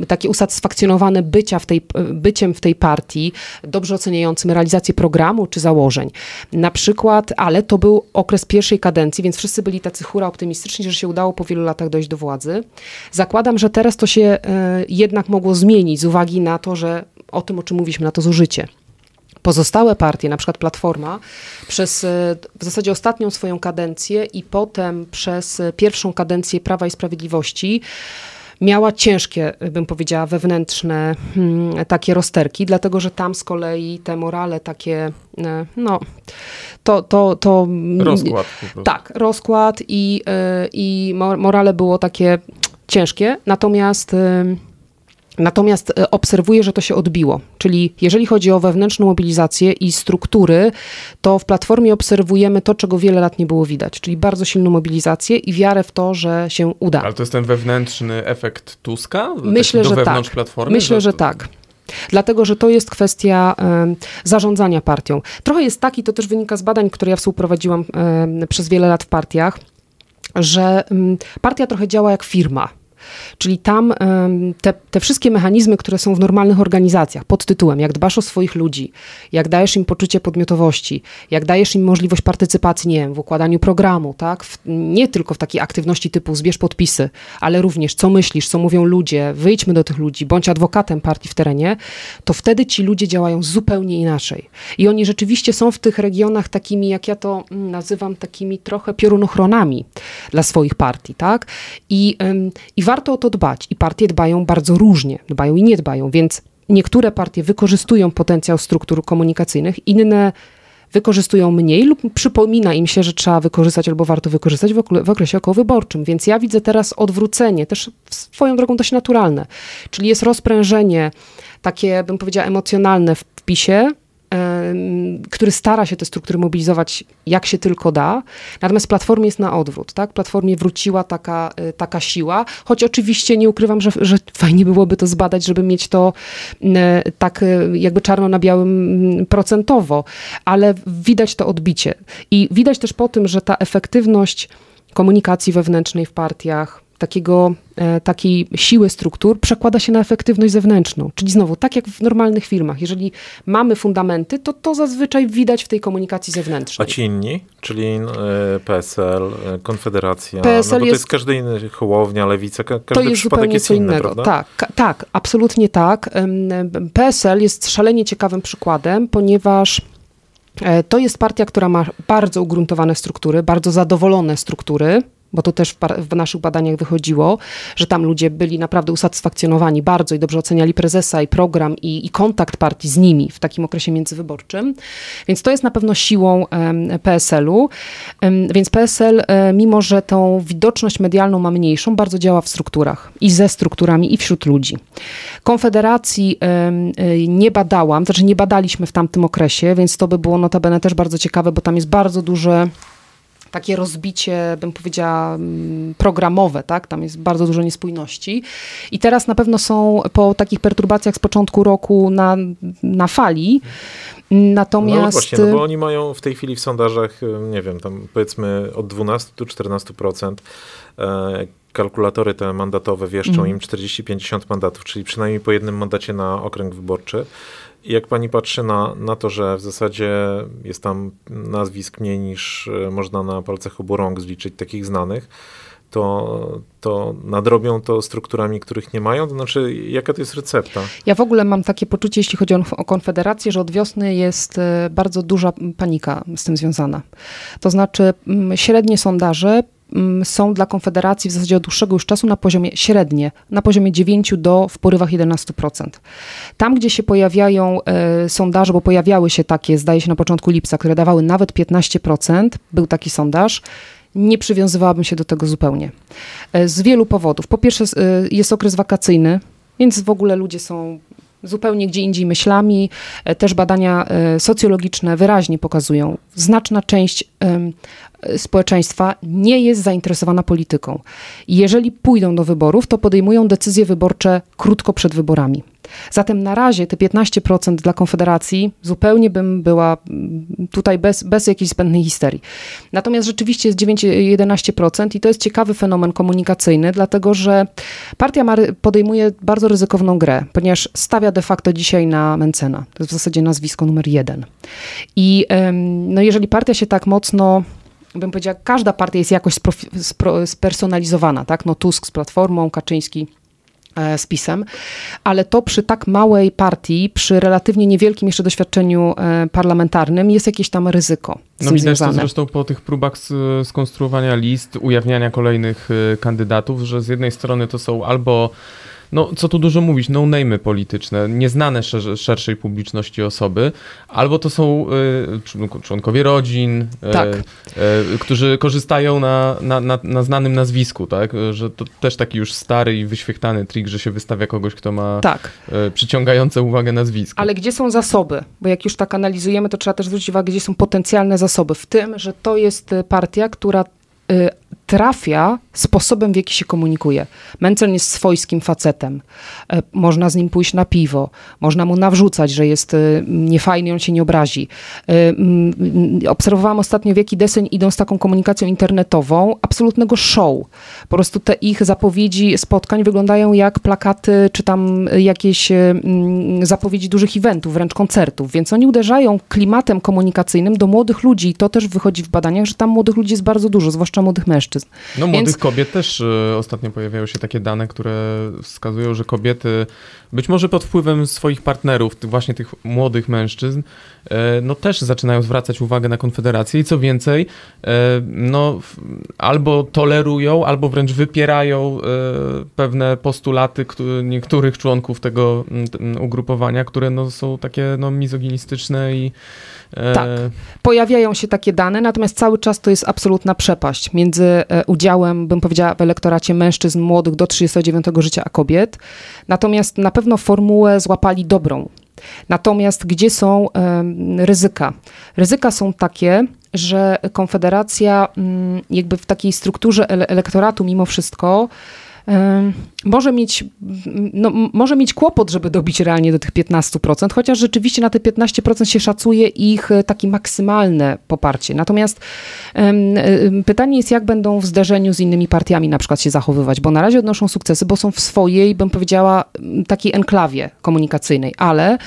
takie usatysfakcjonowane bycia w tej, byciem w tej partii, dobrze oceniającym realizację programu czy założeń. Na przykład, ale to był okres pierwszej kadencji, więc wszyscy byli tacy hura optymistyczni, że się udało po wielu latach dojść do władzy. Zakładam, że teraz to się jednak mogło zmienić z uwagi na to, że o tym, o czym mówiliśmy, na to zużycie. Pozostałe partie, na przykład Platforma, przez e, w zasadzie ostatnią swoją kadencję i potem przez pierwszą kadencję Prawa i Sprawiedliwości, miała ciężkie, bym powiedziała, wewnętrzne hmm, takie rozterki, dlatego że tam z kolei te morale takie, e, no, to... to, to rozkład. Tak, rozkład i, e, i morale było takie ciężkie, natomiast Natomiast e, obserwuję, że to się odbiło. Czyli jeżeli chodzi o wewnętrzną mobilizację i struktury, to w platformie obserwujemy to, czego wiele lat nie było widać. Czyli bardzo silną mobilizację i wiarę w to, że się uda. Ale to jest ten wewnętrzny efekt Tuska? Myślę, że tak. Platformy, Myślę, że, że tak. Dlatego, że to jest kwestia y, zarządzania partią. Trochę jest tak, i to też wynika z badań, które ja współprowadziłam y, przez wiele lat w partiach, że y, partia trochę działa jak firma. Czyli tam te, te wszystkie mechanizmy, które są w normalnych organizacjach, pod tytułem, jak dbasz o swoich ludzi, jak dajesz im poczucie podmiotowości, jak dajesz im możliwość partycypacji, nie wiem, w układaniu programu, tak? W, nie tylko w takiej aktywności typu zbierz podpisy, ale również co myślisz, co mówią ludzie, wyjdźmy do tych ludzi, bądź adwokatem partii w terenie, to wtedy ci ludzie działają zupełnie inaczej. I oni rzeczywiście są w tych regionach takimi, jak ja to mm, nazywam, takimi trochę piorunochronami dla swoich partii, tak? I, i warto o to dbać i partie dbają bardzo różnie, dbają i nie dbają, więc niektóre partie wykorzystują potencjał struktur komunikacyjnych, inne wykorzystują mniej lub przypomina im się, że trzeba wykorzystać albo warto wykorzystać w, okresie okołowyborczym. Więc ja widzę teraz odwrócenie, też swoją drogą dość naturalne, czyli jest rozprężenie takie, bym powiedziała, emocjonalne w PiSie, który stara się te struktury mobilizować jak się tylko da. Natomiast Platformie jest na odwrót. Tak? Platformie wróciła taka, e, taka siła, choć oczywiście nie ukrywam, że, że fajnie byłoby to zbadać, żeby mieć to tak e, jakby czarno na białym procentowo, ale widać to odbicie. I widać też po tym, że ta efektywność komunikacji wewnętrznej w partiach, takiego, e, takiej siły struktur przekłada się na efektywność zewnętrzną. Czyli znowu, tak jak w normalnych firmach, jeżeli mamy fundamenty, to to zazwyczaj widać w tej komunikacji zewnętrznej. A ci inni, czyli e, PSL, e, Konfederacja, PSL no bo jest, to jest każdy inny, Hołownia, Lewica, każdy to jest zupełnie jest inny, innego. Prawda? Tak, tak, absolutnie tak. PSL jest szalenie ciekawym przykładem, ponieważ to jest partia, która ma bardzo ugruntowane struktury, bardzo zadowolone struktury, bo to też w, w, naszych badaniach wychodziło, że tam ludzie byli naprawdę usatysfakcjonowani bardzo i dobrze oceniali prezesa i program i, i kontakt partii z nimi w takim okresie międzywyborczym. Więc to jest na pewno siłą PSL-u. Więc PSL, um, mimo że tą widoczność medialną ma mniejszą, bardzo działa w strukturach i ze strukturami i wśród ludzi. Konfederacji y, nie badałam, znaczy nie badaliśmy w tamtym okresie, więc to by było notabene też bardzo ciekawe, bo tam jest bardzo duże takie rozbicie, bym powiedziała, mm, programowe, tak? Tam jest bardzo dużo niespójności. I teraz na pewno są po takich perturbacjach z początku roku na, na fali. Natomiast... No właśnie, no bo oni mają w tej chwili w sondażach, nie wiem, tam powiedzmy od 12 do 14%. E, kalkulatory te mandatowe wieszczą mm. im 40-50 mandatów, czyli przynajmniej po jednym mandacie na okręg wyborczy jak pani patrzy na, na to, że w zasadzie jest tam nazwisk mniej niż e, można na palcach obu rąk zliczyć takich znanych, to, to nadrobią to strukturami, których nie mają? To znaczy, jaka to jest recepta? Ja w ogóle mam takie poczucie, jeśli chodzi o, o Konfederację, że od wiosny jest e, bardzo duża panika z tym związana. To znaczy, średnie sondaże Mm, są dla Konfederacji w zasadzie od dłuższego już czasu na poziomie średnie, na poziomie 9 do w porywach 11%. Tam, gdzie się pojawiają e, sondaże, bo pojawiały się takie, zdaje się na początku lipca, które dawały nawet 15%, był taki sondaż, nie przywiązywałabym się do tego zupełnie. E, z wielu powodów. Po pierwsze, e, jest okres wakacyjny, więc w ogóle ludzie są zupełnie gdzie indziej myślami. E, też badania e, socjologiczne wyraźnie pokazują, znaczna część społeczeństwa nie jest zainteresowana polityką. Jeżeli pójdą do wyborów, to podejmują decyzje wyborcze krótko przed wyborami. Zatem na razie te 15% dla Konfederacji zupełnie bym była mm, tutaj bez, bez jakiejś zbędnej histerii. Natomiast rzeczywiście jest 9-11% i to jest ciekawy fenomen komunikacyjny, dlatego że partia podejmuje bardzo ryzykowną grę, ponieważ stawia de facto dzisiaj na Mencena. To jest w zasadzie nazwisko numer jeden. I no jeżeli partia się tak mocno bym powiedziała, każda partia jest jakoś spersonalizowana, tak? No Tusk z Platformą, Kaczyński z PiSem, ale to przy tak małej partii, przy relatywnie niewielkim jeszcze doświadczeniu e, parlamentarnym jest jakieś tam ryzyko. No widać związane. to zresztą po tych próbach skonstruowania list, ujawniania kolejnych e, kandydatów, że z jednej strony to są albo no co tu dużo mówić, no-name'y polityczne, nieznane szer szerszej publiczności osoby, albo to są y, członkowie rodzin, y, tak. y, którzy korzystają na, na, na, na, znanym nazwisku, tak? Że to też taki już stary i wyświechtany trik, że się wystawia kogoś, kto ma tak. Y, przyciągające uwagę nazwisko. Ale gdzie są zasoby? Bo jak już tak analizujemy, to trzeba też zwrócić uwagę, gdzie są potencjalne zasoby. W tym, że to jest partia, która y, trafia sposobem, w jaki się komunikuje. Mencen jest swojskim facetem. E, można z nim pójść na piwo, można mu nawrzucać, że jest e, niefajny, on się nie obrazi. E, obserwowałam ostatnio, w jaki deseń idą z taką komunikacją internetową, absolutnego show. Po prostu te ich zapowiedzi spotkań wyglądają jak plakaty, czy tam jakieś zapowiedzi dużych eventów, wręcz koncertów, więc oni uderzają klimatem komunikacyjnym do młodych ludzi i to też wychodzi w badaniach, że tam młodych ludzi jest bardzo dużo, zwłaszcza młodych mężczyzn. No Więc... młodych kobiet też y, ostatnio pojawiają się takie dane, które wskazują, że kobiety być może pod wpływem swoich partnerów, właśnie tych młodych mężczyzn, y, no też zaczynają zwracać uwagę na Konfederację i co więcej, y, no albo tolerują, albo wręcz wypierają pewne postulaty niektórych członków tego ugrupowania, które no są takie no mizoginistyczne i tak, pojawiają się takie dane, natomiast cały czas to jest absolutna przepaść między e, udziałem, bym powiedziała, w elektoracie mężczyzn młodych do 39 życia, a kobiet. Natomiast na pewno formułę złapali dobrą. Natomiast gdzie są ryzyka? Ryzyka są takie, że Konfederacja mm, jakby w takiej strukturze elektoratu mimo wszystko może mieć, no, może mieć kłopot, żeby dobić realnie do tych 15%, chociaż rzeczywiście na te 15% się szacuje ich e, takie maksymalne poparcie. Natomiast pytanie jest, jak będą w zderzeniu z innymi partiami na przykład się zachowywać, bo na razie odnoszą sukcesy, bo są w swojej, bym powiedziała, takiej enklawie komunikacyjnej, ale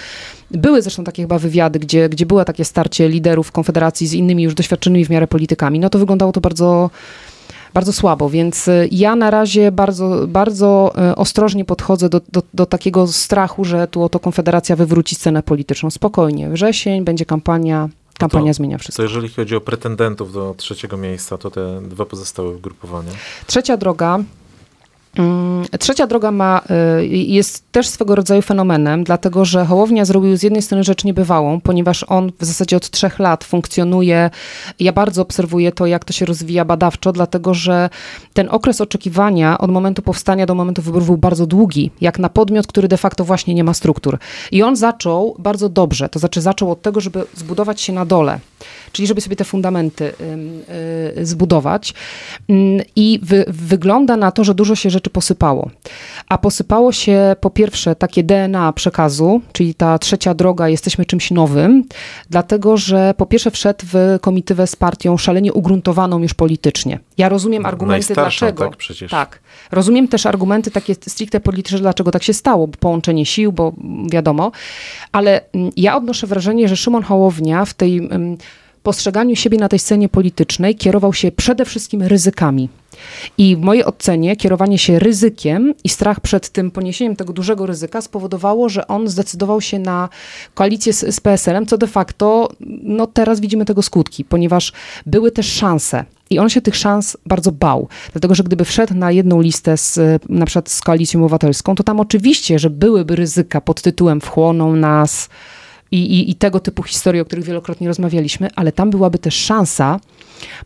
były zresztą takie chyba wywiady, gdzie, gdzie było takie starcie liderów Konfederacji z innymi już doświadczonymi w miarę politykami. No to wyglądało to bardzo bardzo słabo, więc y, ja na razie bardzo, bardzo y, ostrożnie podchodzę do, do, do takiego strachu, że tu oto Konfederacja wywróci scenę polityczną. Spokojnie, wrzesień, będzie kampania, kampania to, zmienia wszystko. To jeżeli chodzi o pretendentów do trzeciego miejsca, to te dwa pozostałe ugrupowania? Trzecia droga trzecia droga ma, y, jest też swego rodzaju fenomenem, dlatego że Hołownia zrobił z jednej strony rzecz niebywałą, ponieważ on w zasadzie od trzech lat funkcjonuje. Ja bardzo obserwuję to, jak to się rozwija badawczo, dlatego że ten okres oczekiwania od momentu powstania do momentu wyborów był bardzo długi, jak na podmiot, który de facto właśnie nie ma struktur. I on zaczął bardzo dobrze, to znaczy zaczął od tego, żeby zbudować się na dole czyli żeby sobie te fundamenty y, zbudować. I wy, wygląda na to, że dużo się rzeczy posypało. A posypało się po pierwsze takie DNA przekazu, czyli ta trzecia droga, jesteśmy czymś nowym, dlatego że po pierwsze wszedł w komitywę z partią szalenie ugruntowaną już politycznie. Ja rozumiem argumenty dlaczego. Tak, przecież. tak. Rozumiem też argumenty takie stricte polityczne, dlaczego tak się stało, bo połączenie sił, bo wiadomo, ale ja odnoszę wrażenie, że Szymon Hołownia w tej postrzeganiu siebie na tej scenie politycznej kierował się przede wszystkim ryzykami. I w mojej ocenie kierowanie się ryzykiem i strach przed tym poniesieniem tego dużego ryzyka spowodowało, że on zdecydował się na koalicję z, z PSL-em, co de facto, no teraz widzimy tego skutki, ponieważ były też szanse. I on się tych szans bardzo bał, dlatego że gdyby wszedł na jedną listę z, na przykład z koalicją obywatelską, to tam oczywiście, że byłyby ryzyka pod tytułem wchłoną nas, i, i, i tego typu historii, o których wielokrotnie rozmawialiśmy, ale tam byłaby też szansa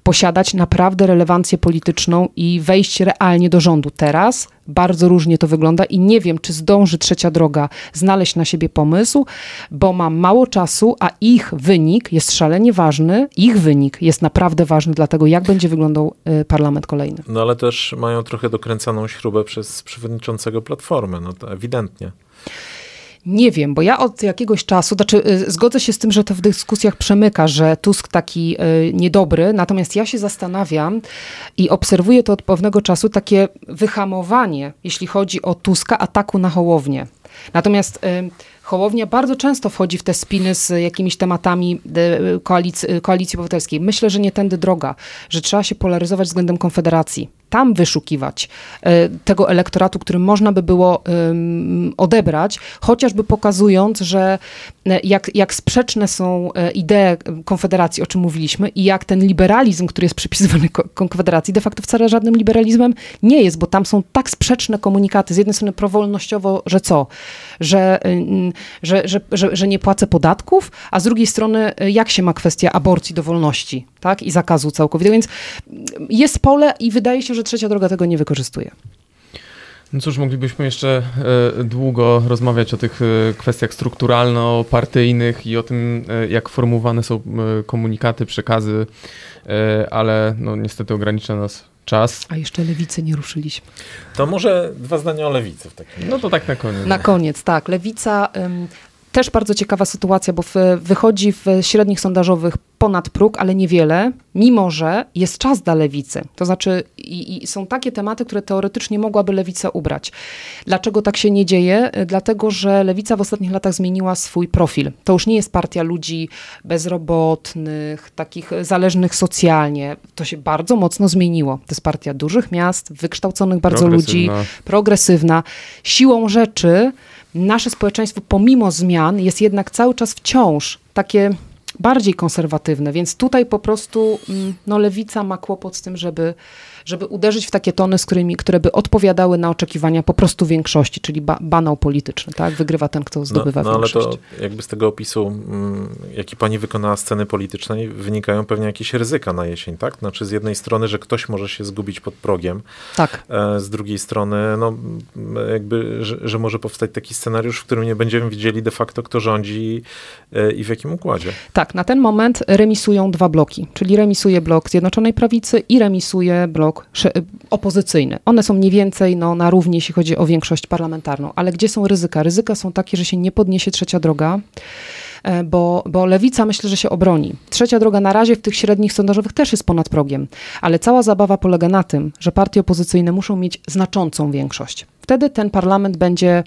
posiadać naprawdę relewancję polityczną i wejść realnie do rządu. Teraz bardzo różnie to wygląda i nie wiem, czy zdąży trzecia droga znaleźć na siebie pomysł, bo ma mało czasu, a ich wynik jest szalenie ważny. Ich wynik jest naprawdę ważny dla tego, jak będzie wyglądał y, parlament kolejny. No ale też mają trochę dokręcaną śrubę przez przewodniczącego Platformy, no to ewidentnie. Nie wiem, bo ja od jakiegoś czasu, znaczy y, zgodzę się z tym, że to w dyskusjach przemyka, że Tusk taki y, niedobry, natomiast ja się zastanawiam i obserwuję to od pewnego czasu takie wyhamowanie, jeśli chodzi o Tuska, ataku na Hołownię. Natomiast y, Hołownia bardzo często wchodzi w te spiny z jakimiś tematami koalicji, koalicji obywatelskiej. Myślę, że nie tędy droga, że trzeba się polaryzować względem Konfederacji tam wyszukiwać tego elektoratu, który można by było odebrać, chociażby pokazując, że jak, jak sprzeczne są idee Konfederacji, o czym mówiliśmy, i jak ten liberalizm, który jest przypisywany Konfederacji, de facto wcale żadnym liberalizmem nie jest, bo tam są tak sprzeczne komunikaty. Z jednej strony prowolnościowo, że co? Że, że, że, że, że nie płacę podatków, a z drugiej strony jak się ma kwestia aborcji do wolności, tak? I zakazu całkowitego. Więc jest pole i wydaje się, że trzecia droga tego nie wykorzystuje. No cóż, moglibyśmy jeszcze długo rozmawiać o tych kwestiach strukturalno-partyjnych i o tym, jak formułowane są komunikaty, przekazy, ale no, niestety ogranicza nas czas. A jeszcze lewicy nie ruszyliśmy. To może dwa zdania o lewicy w takim razie. No to tak na koniec. Na koniec, tak. Lewica też bardzo ciekawa sytuacja, bo w, wychodzi w średnich sondażowych ponad próg, ale niewiele, mimo że jest czas dla lewicy. To znaczy, i, i są takie tematy, które teoretycznie mogłaby lewica ubrać. Dlaczego tak się nie dzieje? Dlatego, że lewica w ostatnich latach zmieniła swój profil. To już nie jest partia ludzi bezrobotnych, takich zależnych socjalnie. To się bardzo mocno zmieniło. To jest partia dużych miast, wykształconych bardzo ludzi, progresywna. Siłą rzeczy nasze społeczeństwo pomimo zmian jest jednak cały czas wciąż takie bardziej konserwatywne, więc tutaj po prostu mm, no, lewica ma kłopot z tym, żeby żeby uderzyć w takie tony, z którymi, które by odpowiadały na oczekiwania po prostu większości, czyli ba banał polityczny, tak? Wygrywa ten, kto zdobywa no, no, większość. ale to jakby z tego opisu, mm, jaki pani wykonała sceny politycznej, wynikają pewnie jakieś ryzyka na jesień, tak? Znaczy z jednej strony, że ktoś może się zgubić pod progiem, tak. E, z drugiej strony, no jakby, że, że może powstać taki scenariusz, w którym nie będziemy widzieli de facto, kto rządzi e, i w jakim układzie. Tak, na ten moment remisują dwa bloki, czyli remisuje blok Zjednoczonej Prawicy i remisuje blok blok opozycyjny. One są mniej więcej no, na równi, jeśli chodzi o większość parlamentarną. Ale gdzie są ryzyka? Ryzyka są takie, że się nie podniesie trzecia droga e, bo, bo lewica myślę, że się obroni. Trzecia droga na razie w tych średnich sondażowych też jest ponad progiem, ale cała zabawa polega na tym, że partie opozycyjne muszą mieć znaczącą większość. Wtedy ten parlament będzie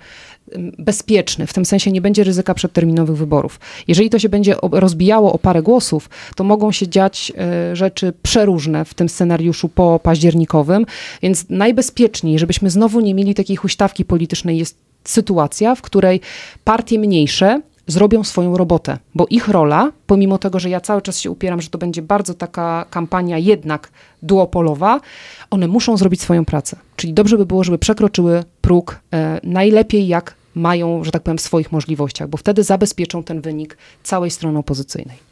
bezpieczny, w tym sensie nie będzie ryzyka przedterminowych wyborów. Jeżeli to się będzie rozbijało o parę głosów, to mogą się dziać e, rzeczy przeróżne w tym scenariuszu po październikowym, więc najbezpieczniej, żebyśmy znowu nie mieli takiej huśtawki politycznej, jest sytuacja, w której partie mniejsze zrobią swoją robotę, bo ich rola, pomimo tego, że ja cały czas się upieram, że to będzie bardzo taka kampania jednak duopolowa, one muszą zrobić swoją pracę. Czyli dobrze by było, żeby przekroczyły próg e, najlepiej jak mają, że tak powiem, w swoich możliwościach, bo wtedy zabezpieczą ten wynik całej strony opozycyjnej.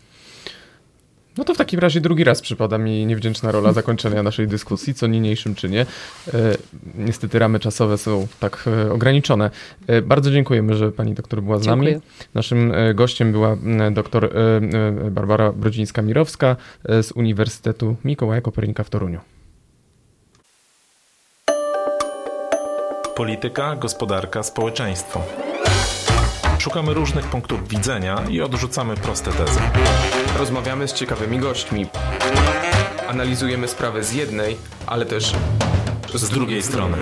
No to w takim razie drugi raz przypada mi niewdzięczna rola zakończenia naszej dyskusji, co niniejszym czynie. E, niestety ramy czasowe są tak e, ograniczone. E, bardzo dziękujemy, że pani doktor była z Dziękuję. nami. Naszym gościem była doktor Barbara Brodzińska-Mirowska z Uniwersytetu Mikołaja Kopernika w Toruniu. Polityka, gospodarka, społeczeństwo. Szukamy różnych punktów widzenia i odrzucamy proste tezy. Rozmawiamy z ciekawymi gośćmi. Analizujemy sprawy z jednej, ale też z drugiej strony.